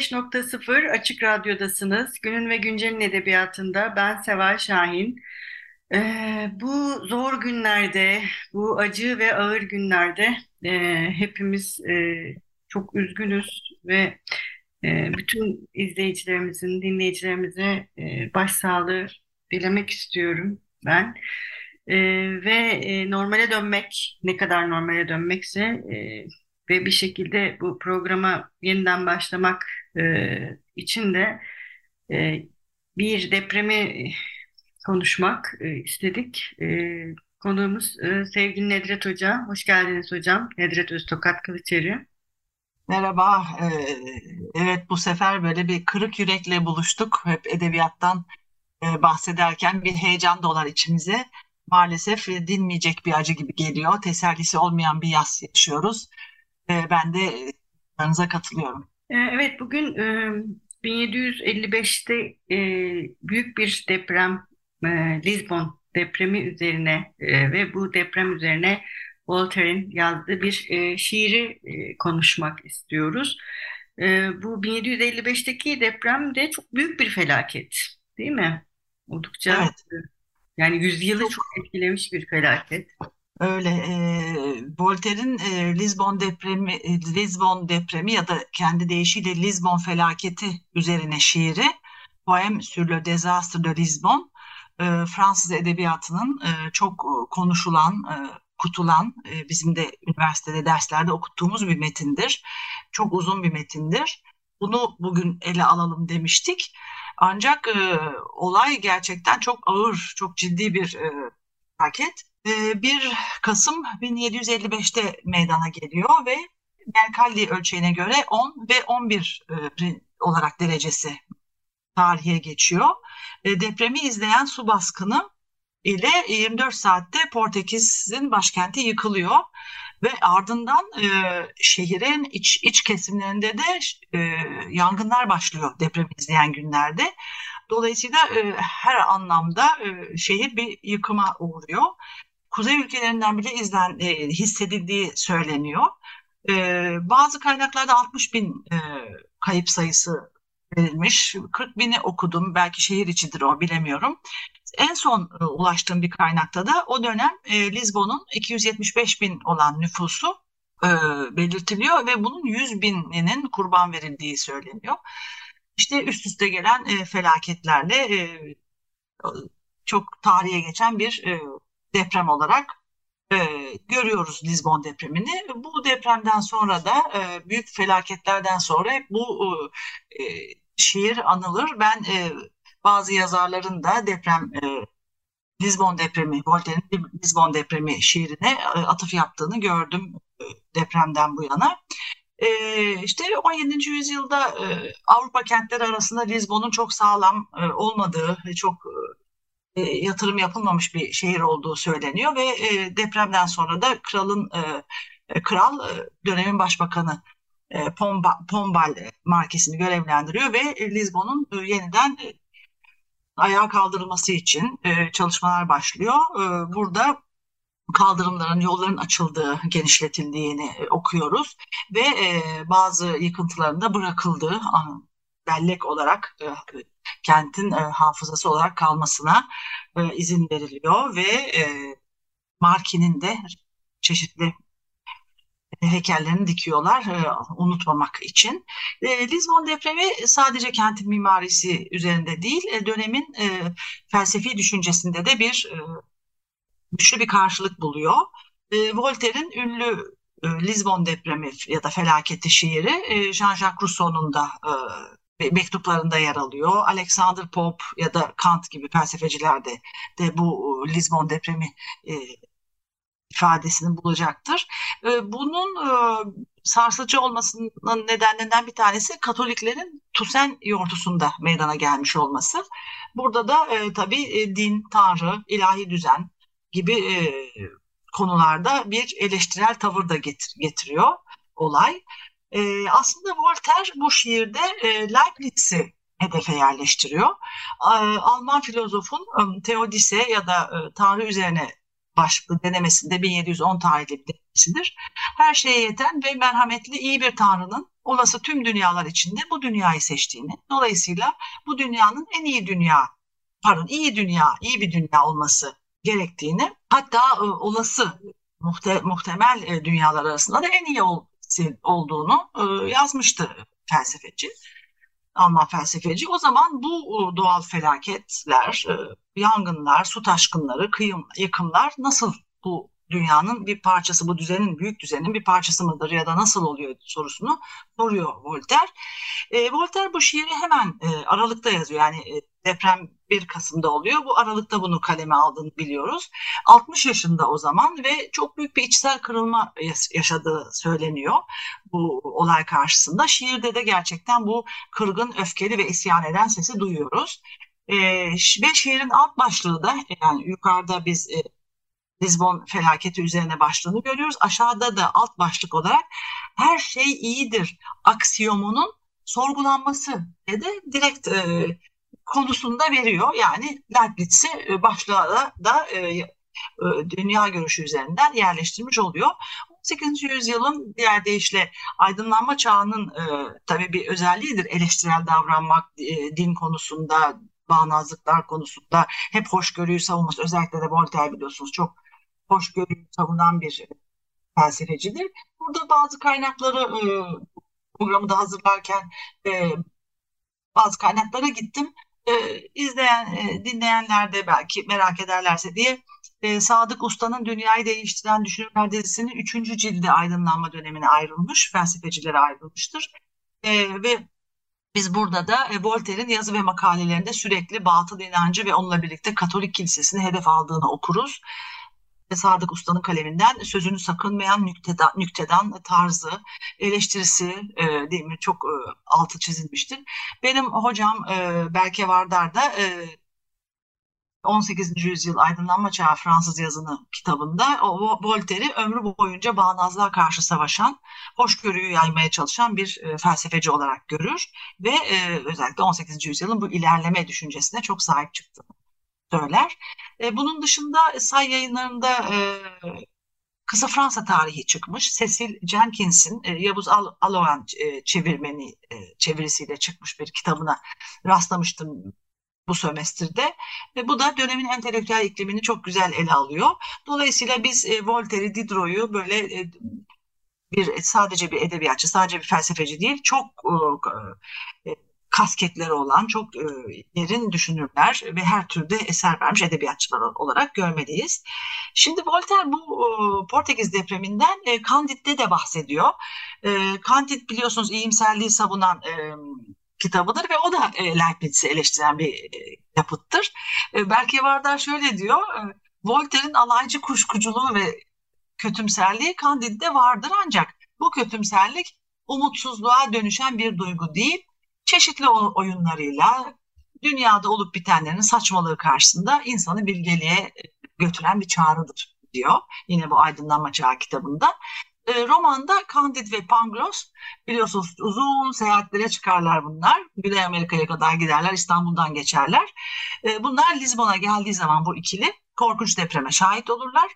95.0 Açık Radyo'dasınız. Günün ve Güncel'in edebiyatında ben Seval Şahin. Ee, bu zor günlerde, bu acı ve ağır günlerde e, hepimiz e, çok üzgünüz ve e, bütün izleyicilerimizin, dinleyicilerimize e, başsağlığı dilemek istiyorum ben. E, ve e, normale dönmek, ne kadar normale dönmekse e, ve bir şekilde bu programa yeniden başlamak e, için de e, bir depremi konuşmak e, istedik. E, konuğumuz e, sevgili Nedret Hoca. Hoş geldiniz hocam. Nedret Öztokat Kılıçeri. Merhaba. Ee, evet bu sefer böyle bir kırık yürekle buluştuk. Hep edebiyattan e, bahsederken bir heyecan dolar içimize. Maalesef e, dinmeyecek bir acı gibi geliyor. Tesellisi olmayan bir yaz yaşıyoruz. E, ben de aranıza katılıyorum. Evet bugün 1755'te büyük bir deprem Lisbon depremi üzerine ve bu deprem üzerine Voltaire'in yazdığı bir e, şiiri e, konuşmak istiyoruz. E, bu 1755'teki deprem de çok büyük bir felaket, değil mi? Oldukça evet. yani yüzyılı çok etkilemiş bir felaket. Öyle. E, Voltaire'in e, Lisbon depremi, e, Lisbon depremi ya da kendi deyişiyle Lisbon felaketi üzerine şiiri Poème sur le désastre de Lisbon e, Fransız edebiyatının e, çok konuşulan, e, okutulan, e, bizim de üniversitede derslerde okuttuğumuz bir metindir. Çok uzun bir metindir. Bunu bugün ele alalım demiştik. Ancak e, olay gerçekten çok ağır, çok ciddi bir e, paket. E, 1 Kasım 1755'te meydana geliyor ve Mercalli ölçeğine göre 10 ve 11 e, olarak derecesi tarihe geçiyor. Depremi izleyen su baskını ile 24 saatte Portekiz'in başkenti yıkılıyor ve ardından e, şehrin iç iç kesimlerinde de e, yangınlar başlıyor deprem izleyen günlerde. Dolayısıyla e, her anlamda e, şehir bir yıkıma uğruyor. Kuzey ülkelerinden bile izlen e, hissedildiği söyleniyor. E, bazı kaynaklarda 60 bin e, kayıp sayısı verilmiş. 40 bini okudum. Belki şehir içidir o bilemiyorum. En son e, ulaştığım bir kaynakta da o dönem e, Lizbon'un 275 bin olan nüfusu e, belirtiliyor ve bunun 100 bininin kurban verildiği söyleniyor. İşte üst üste gelen e, felaketlerle e, çok tarihe geçen bir e, deprem olarak e, görüyoruz Lizbon depremini. Bu depremden sonra da e, büyük felaketlerden sonra hep bu e, şiir anılır. Ben e, bazı yazarların da deprem e, Lisbon depremi, Voltaire'in Lisbon depremi şiirine e, atıf yaptığını gördüm e, depremden bu yana. E, işte 17. yüzyılda e, Avrupa kentleri arasında Lisbon'un çok sağlam e, olmadığı, çok e, yatırım yapılmamış bir şehir olduğu söyleniyor ve e, depremden sonra da kralın e, kral dönemin başbakanı e, Pombal markesini görevlendiriyor ve Lisbon'un e, yeniden ayağa kaldırılması için çalışmalar başlıyor. Burada kaldırımların, yolların açıldığı, genişletildiğini okuyoruz ve bazı yıkıntıların da bırakıldığı bellek olarak kentin hafızası olarak kalmasına izin veriliyor ve Marki'nin de çeşitli heykellerini dikiyorlar e, unutmamak için. E, Lisbon depremi sadece kentin mimarisi üzerinde değil, e, dönemin e, felsefi düşüncesinde de bir e, güçlü bir karşılık buluyor. E, Voltaire'in ünlü e, Lisbon depremi ya da felaketi şiiri e, Jean-Jacques Rousseau'nun da e, mektuplarında yer alıyor. Alexander Pope ya da Kant gibi felsefeciler de, de bu Lisbon depremi e, ifadesini bulacaktır. E, bunun e, sarsıcı olmasının nedenlerinden bir tanesi Katoliklerin Tusen yortusunda meydana gelmiş olması. Burada da e, tabii e, din, tanrı, ilahi düzen gibi e, konularda bir eleştirel tavır da getir, getiriyor olay. E, aslında Voltaire bu şiirde e, Leibniz'i hedefe yerleştiriyor. Alman filozofun e, Teodise ya da e, Tanrı üzerine başlıklı denemesinde 1710 tarihli bir denemesidir. Her şeye yeten ve merhametli iyi bir Tanrı'nın olası tüm dünyalar içinde bu dünyayı seçtiğini, dolayısıyla bu dünyanın en iyi dünya, pardon iyi dünya, iyi bir dünya olması gerektiğini, hatta e, olası muhte, muhtemel dünyalar arasında da en iyi ol, olduğunu e, yazmıştı felsefeci. Alman felsefeci. O zaman bu doğal felaketler, e, yangınlar, su taşkınları, kıyım, yıkımlar nasıl bu dünyanın bir parçası, bu düzenin, büyük düzenin bir parçası mıdır ya da nasıl oluyor sorusunu soruyor Voltaire. E, Voltaire bu şiiri hemen e, Aralık'ta yazıyor. Yani e, deprem 1 Kasım'da oluyor. Bu Aralık'ta bunu kaleme aldığını biliyoruz. 60 yaşında o zaman ve çok büyük bir içsel kırılma yaşadığı söyleniyor bu olay karşısında. Şiirde de gerçekten bu kırgın, öfkeli ve isyan eden sesi duyuyoruz. E, ve şiirin alt başlığı da yani yukarıda biz e, Lisbon felaketi üzerine başlığını görüyoruz. Aşağıda da alt başlık olarak her şey iyidir aksiyomunun sorgulanması de direkt e, konusunda veriyor. Yani Leibniz'i e, başlığa da e, e, dünya görüşü üzerinden yerleştirmiş oluyor. 18. yüzyılın diğer deyişle aydınlanma çağının e, tabii bir özelliğidir eleştirel davranmak e, din konusunda, bağnazlıklar konusunda hep hoşgörüyü savunması. Özellikle de Voltaire biliyorsunuz çok hoşgörüyü savunan bir felsefecidir. Burada bazı kaynakları e, programı da hazırlarken e, bazı kaynaklara gittim. E, izleyen, e, dinleyenler de belki merak ederlerse diye e, Sadık Usta'nın Dünyayı Değiştiren Düşünürler dizisinin 3. cildi aydınlanma dönemine ayrılmış, felsefecilere ayrılmıştır. E, ve biz burada da e, Voltaire'in yazı ve makalelerinde sürekli batıl inancı ve onunla birlikte Katolik kilisesini hedef aldığını okuruz. Sadık Usta'nın kaleminden sözünü sakınmayan nükteda, nüktedan tarzı, eleştirisi e, değil mi çok e, altı çizilmiştir. Benim hocam e, Berke Vardar da e, 18. yüzyıl aydınlanma çağı Fransız yazını kitabında Voltaire'i ömrü boyunca bağnazlığa karşı savaşan, hoşgörüyü yaymaya çalışan bir e, felsefeci olarak görür ve e, özellikle 18. yüzyılın bu ilerleme düşüncesine çok sahip çıktı söyler. E, bunun dışında say yayınlarında e, Kısa Fransa tarihi çıkmış. Cecil Jenkins'in e, Yavuz Al Aloan e, çevirmeni e, çevirisiyle çıkmış bir kitabına rastlamıştım bu sömestrde. E, bu da dönemin entelektüel iklimini çok güzel ele alıyor. Dolayısıyla biz e, Voltaire'i, Diderot'u böyle e, bir sadece bir edebiyatçı, sadece bir felsefeci değil, çok e, kasketleri olan çok e, derin düşünürler ve her türde eser vermiş edebiyatçılar olarak görmeliyiz. Şimdi Voltaire bu Portekiz depreminden e, de bahsediyor. E, biliyorsunuz iyimserliği savunan e, kitabıdır ve o da e, Leibniz'i eleştiren bir e, yapıttır. E, Belki Vardar şöyle diyor, e, Voltaire'in alaycı kuşkuculuğu ve kötümserliği Candid'de vardır ancak bu kötümserlik umutsuzluğa dönüşen bir duygu değil, çeşitli oyunlarıyla dünyada olup bitenlerin saçmalığı karşısında insanı bilgeliğe e, götüren bir çağrıdır diyor. Yine bu Aydınlanma Çağı kitabında. E, romanda Candid ve Pangloss biliyorsunuz uzun seyahatlere çıkarlar bunlar. Güney Amerika'ya kadar giderler, İstanbul'dan geçerler. E, bunlar Lizbon'a geldiği zaman bu ikili korkunç depreme şahit olurlar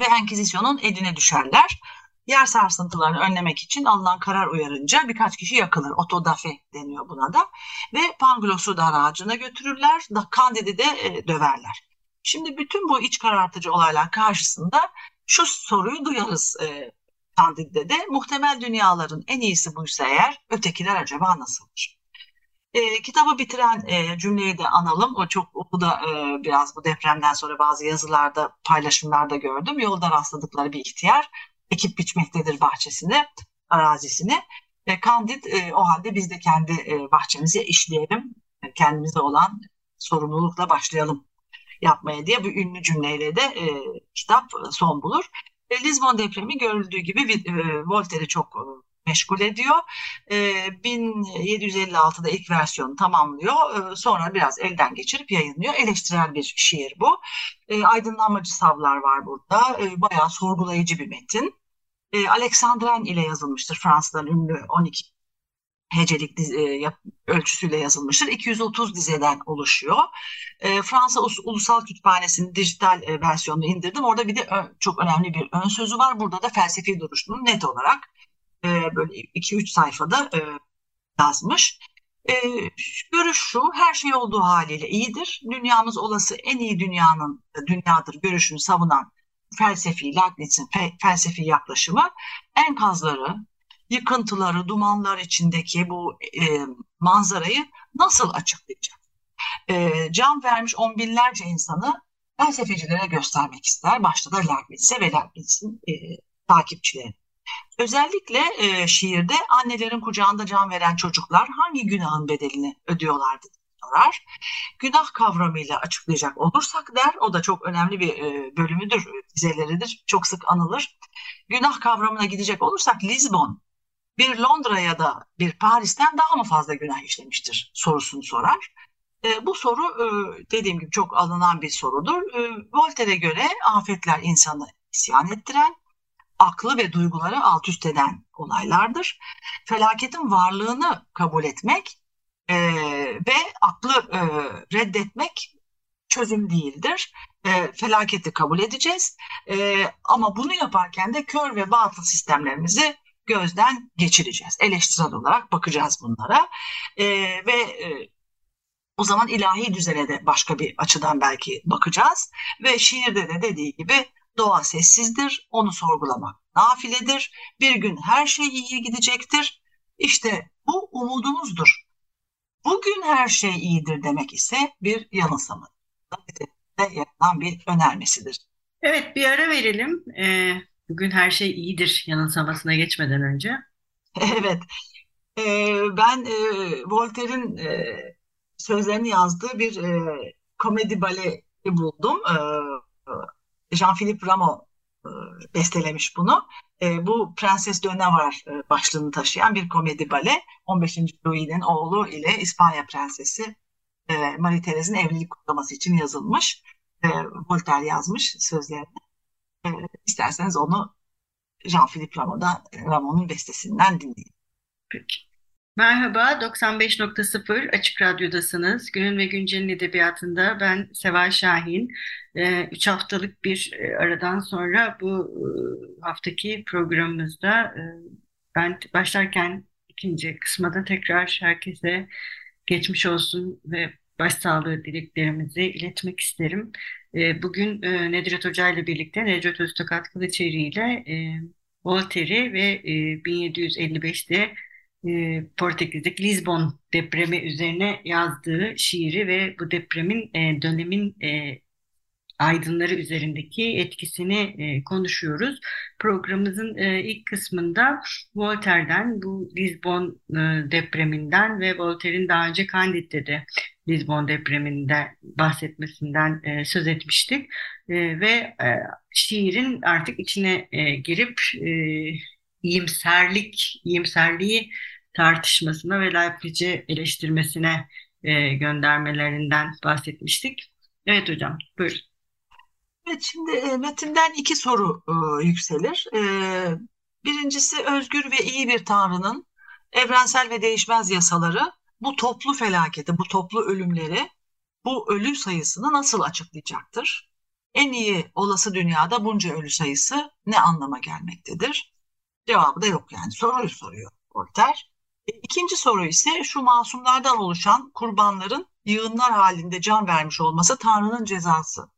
ve Enkizisyon'un eline düşerler yer sarsıntılarını önlemek için alınan karar uyarınca birkaç kişi yakılır. Otodafe deniyor buna da. Ve Panglos'u dar ağacına götürürler. Da Candid'i de e, döverler. Şimdi bütün bu iç karartıcı olaylar karşısında şu soruyu duyarız e, Candid'de de. Muhtemel dünyaların en iyisi buysa eğer ötekiler acaba nasıldır? E, kitabı bitiren e, cümleyi de analım. O çok bu da e, biraz bu depremden sonra bazı yazılarda, paylaşımlarda gördüm. Yolda rastladıkları bir ihtiyar ekip biçmektedir bahçesini, arazisini. E, Candid e, o halde biz de kendi e, bahçemizi işleyelim. E, kendimize olan sorumlulukla başlayalım yapmaya diye bu ünlü cümleyle de e, kitap son bulur. E, Lisbon depremi görüldüğü gibi e, Voltaire'i çok e, meşgul ediyor. E, 1756'da ilk versiyonu tamamlıyor. E, sonra biraz elden geçirip yayınlıyor. Eleştirel bir şiir bu. E, aydınlanmacı savlar var burada. E, bayağı sorgulayıcı bir metin. E, Alexandren ile yazılmıştır. Fransa'dan ünlü 12 hecelik e, ölçüsüyle yazılmıştır. 230 dizeden oluşuyor. E, Fransa Ulusal Kütüphanesi'nin dijital e, versiyonunu indirdim. Orada bir de çok önemli bir ön sözü var. Burada da felsefi duruşunu net olarak böyle 2-3 sayfada yazmış. görüş şu, her şey olduğu haliyle iyidir. Dünyamız olası en iyi dünyanın dünyadır görüşünü savunan felsefi, Leibniz'in fe, felsefi yaklaşımı enkazları, yıkıntıları, dumanlar içindeki bu e, manzarayı nasıl açıklayacak? E, can vermiş on binlerce insanı felsefecilere göstermek ister. Başta da Leibniz'e ve Leibniz'in e, takipçilerine. Özellikle e, şiirde annelerin kucağında can veren çocuklar hangi günahın bedelini ödüyorlardı sorar. Günah kavramıyla açıklayacak olursak der, o da çok önemli bir e, bölümüdür, dizeleridir, çok sık anılır. Günah kavramına gidecek olursak Lisbon bir Londra ya da bir Paris'ten daha mı fazla günah işlemiştir sorusunu sorar. E, bu soru e, dediğim gibi çok alınan bir sorudur. E, Voltaire'e göre afetler insanı isyan ettiren, aklı ve duyguları alt üst eden olaylardır. Felaketin varlığını kabul etmek e, ve aklı e, reddetmek çözüm değildir. E, felaketi kabul edeceğiz e, ama bunu yaparken de kör ve batıl sistemlerimizi gözden geçireceğiz. Eleştirel olarak bakacağız bunlara e, ve e, o zaman ilahi düzene de başka bir açıdan belki bakacağız ve şiirde de dediği gibi doğa sessizdir, onu sorgulamak nafiledir. Bir gün her şey iyi gidecektir. İşte bu umudumuzdur. Bugün her şey iyidir demek ise bir yanılsama. Yaranan bir önermesidir. Evet bir ara verelim. Ee, bugün her şey iyidir yanılsamasına geçmeden önce. Evet. Ee, ben e, Voltaire'in e, sözlerini yazdığı bir e, komedi bale buldum. E, Jean-Philippe Rameau e, bestelemiş bunu. E, bu Prenses de var e, başlığını taşıyan bir komedi bale. 15. Louis'nin oğlu ile İspanya Prensesi e, Marie Therese'in evlilik kutlaması için yazılmış. E, Voltaire yazmış sözlerini. E, isterseniz onu Jean-Philippe Rameau'dan, Rameau'nun bestesinden dinleyin. Peki. Merhaba, 95.0 Açık Radyo'dasınız. Günün ve Güncel'in edebiyatında ben Seval Şahin. Ee, üç haftalık bir e, aradan sonra bu e, haftaki programımızda e, ben başlarken ikinci kısmada tekrar herkese geçmiş olsun ve başsağlığı dileklerimizi iletmek isterim. E, bugün e, Nedret Hoca ile birlikte Nedret Öztokat Kılıçeri ile e, Voltaire'i ve e, 1755'te e, Portekiz'deki Lisbon depremi üzerine yazdığı şiiri ve bu depremin e, dönemin e, aydınları üzerindeki etkisini e, konuşuyoruz. Programımızın ilk kısmında Voltaire'den, bu Lisbon depreminden ve Voltaire'in daha önce Candid'de de Lisbon depreminde bahsetmesinden söz etmiştik. Ve şiirin artık içine girip iyimserlik, iyimserliği tartışmasına ve Leibniz'i eleştirmesine e, göndermelerinden bahsetmiştik. Evet hocam, buyurun. Evet, şimdi e, metinden iki soru e, yükselir. E, birincisi özgür ve iyi bir tanrının evrensel ve değişmez yasaları bu toplu felaketi, bu toplu ölümleri, bu ölü sayısını nasıl açıklayacaktır? En iyi olası dünyada bunca ölü sayısı ne anlama gelmektedir? Cevabı da yok yani. Soruyu soruyor Voltaire. İkinci soru ise şu masumlardan oluşan kurbanların yığınlar halinde can vermiş olması Tanrı'nın cezası.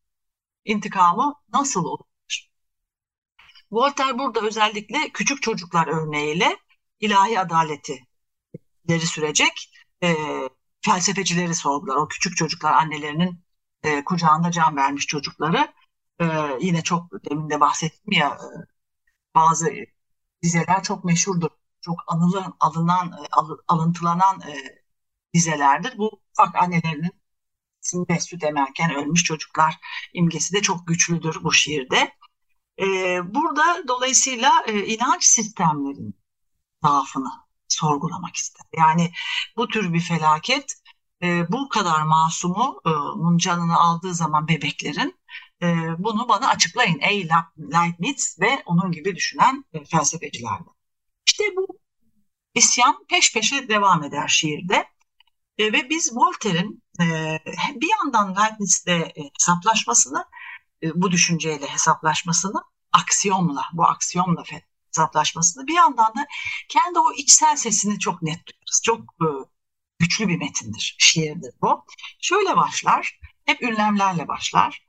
İntikamı nasıl olur? Voltaire burada özellikle küçük çocuklar örneğiyle ilahi adaleti ileri sürecek e, felsefecileri sordular. O küçük çocuklar annelerinin e, kucağında can vermiş çocukları. E, yine çok demin de bahsettim ya e, bazı dizeler çok meşhurdur çok anılan, alınan, e, alıntılanan e, dizelerdir. Bu ufak annelerinin ve süt emerken ölmüş çocuklar imgesi de çok güçlüdür bu şiirde. E, burada dolayısıyla e, inanç sistemlerinin zaafını sorgulamak ister. Yani bu tür bir felaket e, bu kadar masumun canını aldığı zaman bebeklerin e, bunu bana açıklayın ey Leibniz ve onun gibi düşünen e, felsefecilerden. İşte bu isyan peş peşe devam eder şiirde. E, ve biz Voltaire'in e, bir yandan Leibniz'le e, hesaplaşmasını, e, bu düşünceyle hesaplaşmasını, aksiyomla, bu aksiyomla hesaplaşmasını bir yandan da kendi o içsel sesini çok net duyarız. Çok e, güçlü bir metindir, şiirdir bu. Şöyle başlar, hep ünlemlerle başlar.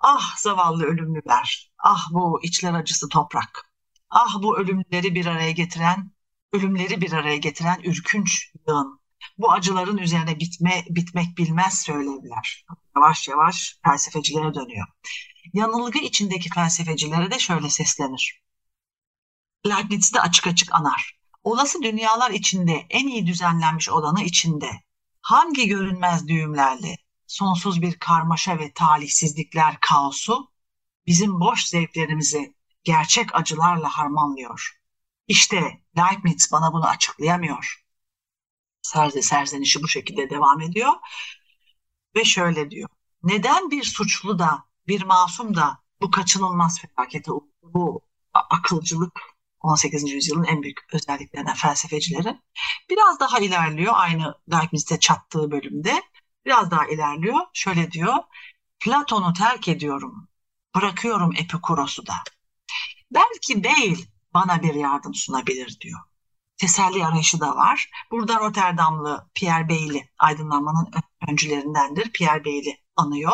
Ah zavallı ölümlüler, ah bu içler acısı toprak, ah bu ölümleri bir araya getiren, ölümleri bir araya getiren ürkünç yığın. Bu acıların üzerine bitme, bitmek bilmez söylevler. Yavaş yavaş felsefecilere dönüyor. Yanılgı içindeki felsefecilere de şöyle seslenir. Leibniz de açık açık anar. Olası dünyalar içinde en iyi düzenlenmiş olanı içinde hangi görünmez düğümlerle sonsuz bir karmaşa ve talihsizlikler kaosu bizim boş zevklerimizi gerçek acılarla harmanlıyor. İşte Leibniz bana bunu açıklayamıyor. Serze serzenişi bu şekilde devam ediyor ve şöyle diyor. Neden bir suçlu da bir masum da bu kaçınılmaz felakete bu akılcılık 18. yüzyılın en büyük özelliklerinden felsefecilerin biraz daha ilerliyor aynı Leibniz'de çattığı bölümde biraz daha ilerliyor şöyle diyor Platon'u terk ediyorum bırakıyorum Epikuros'u da belki değil bana bir yardım sunabilir diyor teselli arayışı da var. Burada Rotterdamlı Pierre Bailey aydınlanmanın öncülerindendir. Pierre Bailey anıyor.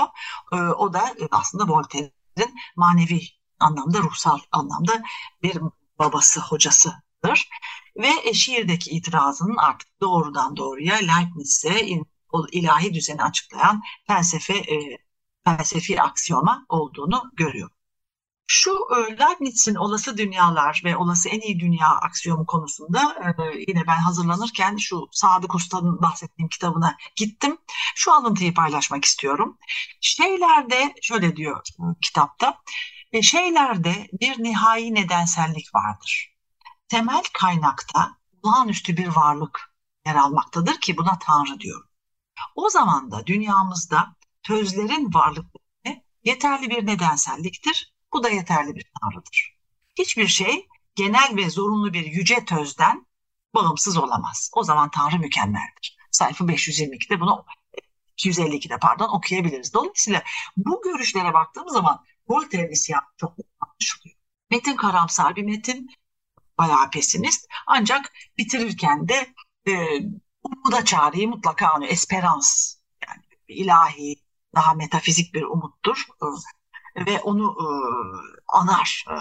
Ee, o da aslında Voltaire'in manevi anlamda, ruhsal anlamda bir babası, hocasıdır. Ve e, şiirdeki itirazının artık doğrudan doğruya Leibniz'e ilahi düzeni açıklayan felsefe e, felsefi aksiyoma olduğunu görüyor. Şu e, Leibniz'in olası dünyalar ve olası en iyi dünya aksiyomu konusunda e, yine ben hazırlanırken şu Sadık Usta'nın bahsettiğim kitabına gittim. Şu alıntıyı paylaşmak istiyorum. Şeylerde şöyle diyor kitapta ve şeylerde bir nihai nedensellik vardır. Temel kaynakta olağanüstü bir varlık yer almaktadır ki buna Tanrı diyor. O zaman da dünyamızda tözlerin varlıkları yeterli bir nedenselliktir. Bu da yeterli bir Tanrı'dır. Hiçbir şey genel ve zorunlu bir yüce tözden bağımsız olamaz. O zaman Tanrı mükemmeldir. Sayfa 522'de bunu 252'de pardon okuyabiliriz. Dolayısıyla bu görüşlere baktığımız zaman Voltaire'in isyanı çok anlaşılıyor. Metin karamsar bir metin, bayağı pesimist. Ancak bitirirken de e, umuda çağrıyı mutlaka anıyor. Esperans yani ilahi, daha metafizik bir umuttur. Ve onu e, anar e,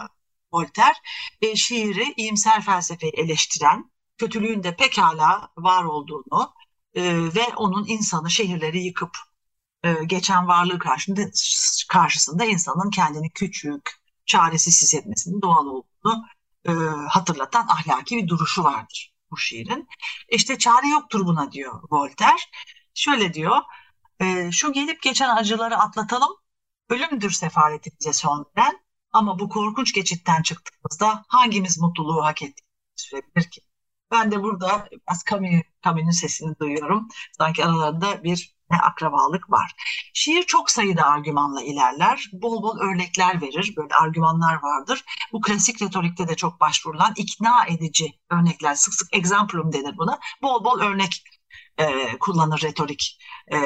Voltaire. E, şiiri iyimser felsefeyi eleştiren, kötülüğün de pekala var olduğunu e, ve onun insanı şehirleri yıkıp e, geçen varlığı karşısında, karşısında insanın kendini küçük, çaresiz hissetmesinin doğal olduğunu e, hatırlatan ahlaki bir duruşu vardır bu şiirin. İşte çare yoktur buna diyor Voltaire. Şöyle diyor, e, şu gelip geçen acıları atlatalım, ölümdür sefaleti bize son veren ama bu korkunç geçitten çıktığımızda hangimiz mutluluğu hak ettiğini sürebilir ki? Ben de burada biraz Camus'un sesini duyuyorum. Sanki aralarında bir ne akrabalık var. Şiir çok sayıda argümanla ilerler. Bol bol örnekler verir. Böyle argümanlar vardır. Bu klasik retorikte de çok başvurulan ikna edici örnekler. Sık sık exemplum denir buna. Bol bol örnek e, kullanır retorik e,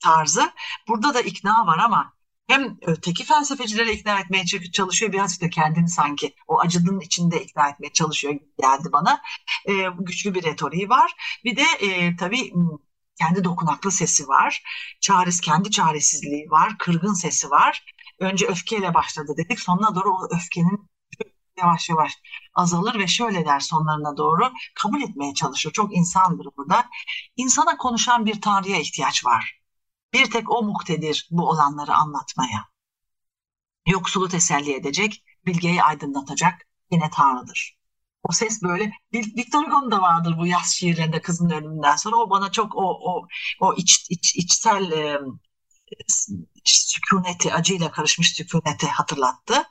tarzı. Burada da ikna var ama hem öteki felsefecilere ikna etmeye çalışıyor birazcık da kendini sanki o acının içinde ikna etmeye çalışıyor geldi bana. E, güçlü bir retoriği var. Bir de e, tabii kendi dokunaklı sesi var. Çares, kendi çaresizliği var. Kırgın sesi var. Önce öfkeyle başladı dedik. Sonuna doğru o öfkenin yavaş yavaş azalır ve şöyle der sonlarına doğru kabul etmeye çalışır. Çok insandır burada. İnsana konuşan bir tanrıya ihtiyaç var. Bir tek o muktedir bu olanları anlatmaya. Yoksulu teselli edecek, bilgeyi aydınlatacak yine tanrıdır. o ses böyle Victor Hugo'nun da vardır bu yaz şiirlerinde kızın ölümünden sonra o bana çok o o o iç, iç içsel sükuneti, acıyla karışmış sükuneti hatırlattı.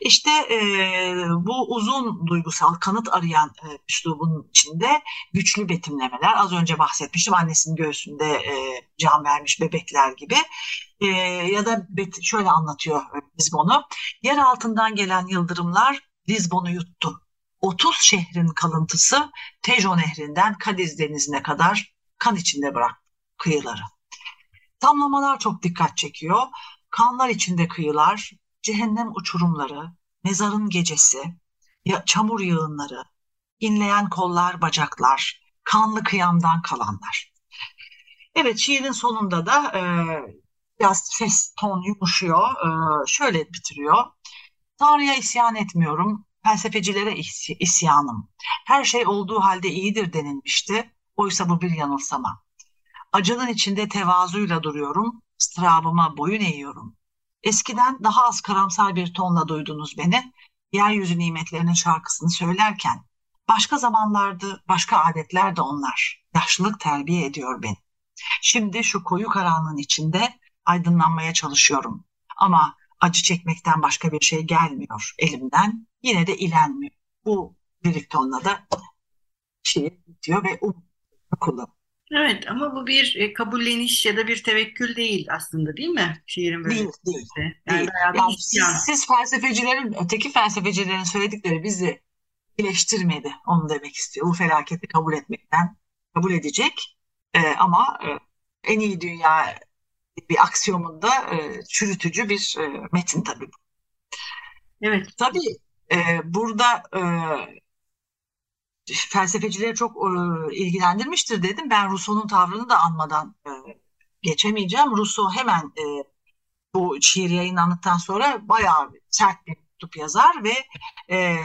İşte e, bu uzun duygusal kanıt arayan e, üslubun içinde güçlü betimlemeler. Az önce bahsetmiştim annesinin göğsünde e, can vermiş bebekler gibi. E, ya da bet, şöyle anlatıyor Lizbon'u. Yer altından gelen yıldırımlar Lizbon'u yuttu. 30 şehrin kalıntısı Tejo Nehri'nden Kadiz Denizi'ne kadar kan içinde bıraktı kıyıları. Tamlamalar çok dikkat çekiyor. Kanlar içinde kıyılar, cehennem uçurumları, mezarın gecesi, çamur yığınları, inleyen kollar, bacaklar, kanlı kıyamdan kalanlar. Evet şiirin sonunda da e, biraz ses ton yumuşuyor. E, şöyle bitiriyor. Tanrı'ya isyan etmiyorum, felsefecilere isyanım. Her şey olduğu halde iyidir denilmişti. Oysa bu bir yanılsama. Acının içinde tevazuyla duruyorum, ıstırabıma boyun eğiyorum. Eskiden daha az karamsar bir tonla duydunuz beni, yeryüzü nimetlerinin şarkısını söylerken. Başka zamanlardı, başka adetler de onlar. Yaşlılık terbiye ediyor beni. Şimdi şu koyu karanlığın içinde aydınlanmaya çalışıyorum. Ama acı çekmekten başka bir şey gelmiyor elimden. Yine de ilenmiyor. Bu lirik tonla da şey bitiyor ve um kullanıyor. Evet ama bu bir e, kabulleniş ya da bir tevekkül değil aslında değil mi? Şiirin böyle Değil, değil. Yani değil. Yani siz, siz felsefecilerin, öteki felsefecilerin söyledikleri bizi iyileştirmedi. Onu demek istiyor. Bu felaketi kabul etmekten kabul edecek. Ee, ama e, en iyi dünya bir aksiyomunda e, çürütücü bir e, metin tabii. Evet. Tabii e, burada e, felsefecileri çok e, ilgilendirmiştir dedim. Ben Rousseau'nun tavrını da anmadan e, geçemeyeceğim. Rousseau hemen e, bu şiir yayınlandıktan sonra bayağı sert bir mektup yazar ve e,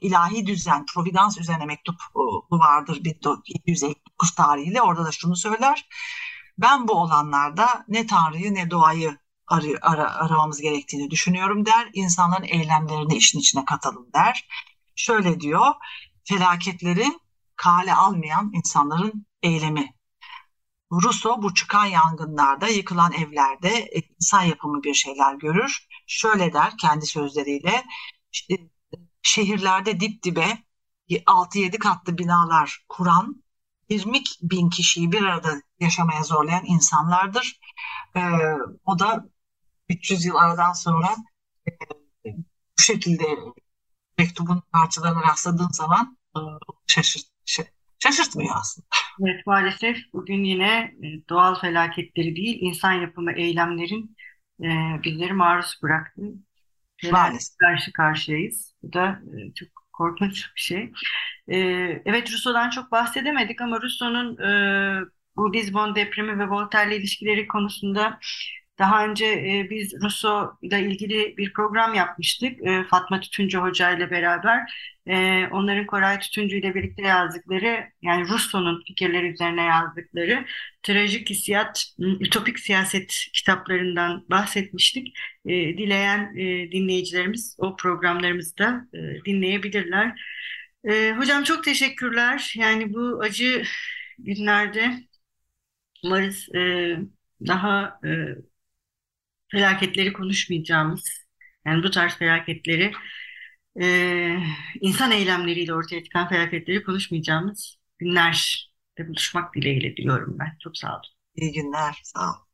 ilahi düzen, providans üzerine mektup e, vardır 1759 tarihiyle. Orada da şunu söyler. Ben bu olanlarda ne Tanrı'yı ne doğayı arı, ara, aramamız gerektiğini düşünüyorum der. İnsanların eylemlerini işin içine katalım der. Şöyle diyor, felaketleri kale almayan insanların eylemi. Rousseau bu çıkan yangınlarda, yıkılan evlerde insan yapımı bir şeyler görür. Şöyle der kendi sözleriyle, şehirlerde dip dibe 6-7 katlı binalar kuran 20 bin kişiyi bir arada yaşamaya zorlayan insanlardır. Ee, o da 300 yıl aradan sonra e, bu şekilde mektubun parçalarına rastladığın zaman e, şaşırt, şaşırtmıyor aslında. Evet maalesef bugün yine e, doğal felaketleri değil insan yapımı eylemlerin e, bizleri maruz bıraktı. Maalesef. Karşı karşıyayız. Bu da çok korkunç bir şey. Evet Rousseau'dan çok bahsedemedik ama Rousseau'nun bu Lisbon depremi ve Voltaire'le ilişkileri konusunda daha önce e, biz Rousseau ile ilgili bir program yapmıştık. E, Fatma Tütüncü Hoca ile beraber. E, onların Koray Tütüncü ile birlikte yazdıkları, yani Rousseau'nun fikirleri üzerine yazdıkları trajik hissiyat, ütopik siyaset kitaplarından bahsetmiştik. E, dileyen e, dinleyicilerimiz o programlarımızı da e, dinleyebilirler. E, hocam çok teşekkürler. Yani bu acı günlerde umarız e, daha e, felaketleri konuşmayacağımız, yani bu tarz felaketleri e, insan eylemleriyle ortaya çıkan felaketleri konuşmayacağımız günlerde buluşmak dileğiyle diyorum ben. Çok sağ olun. İyi günler, sağ olun.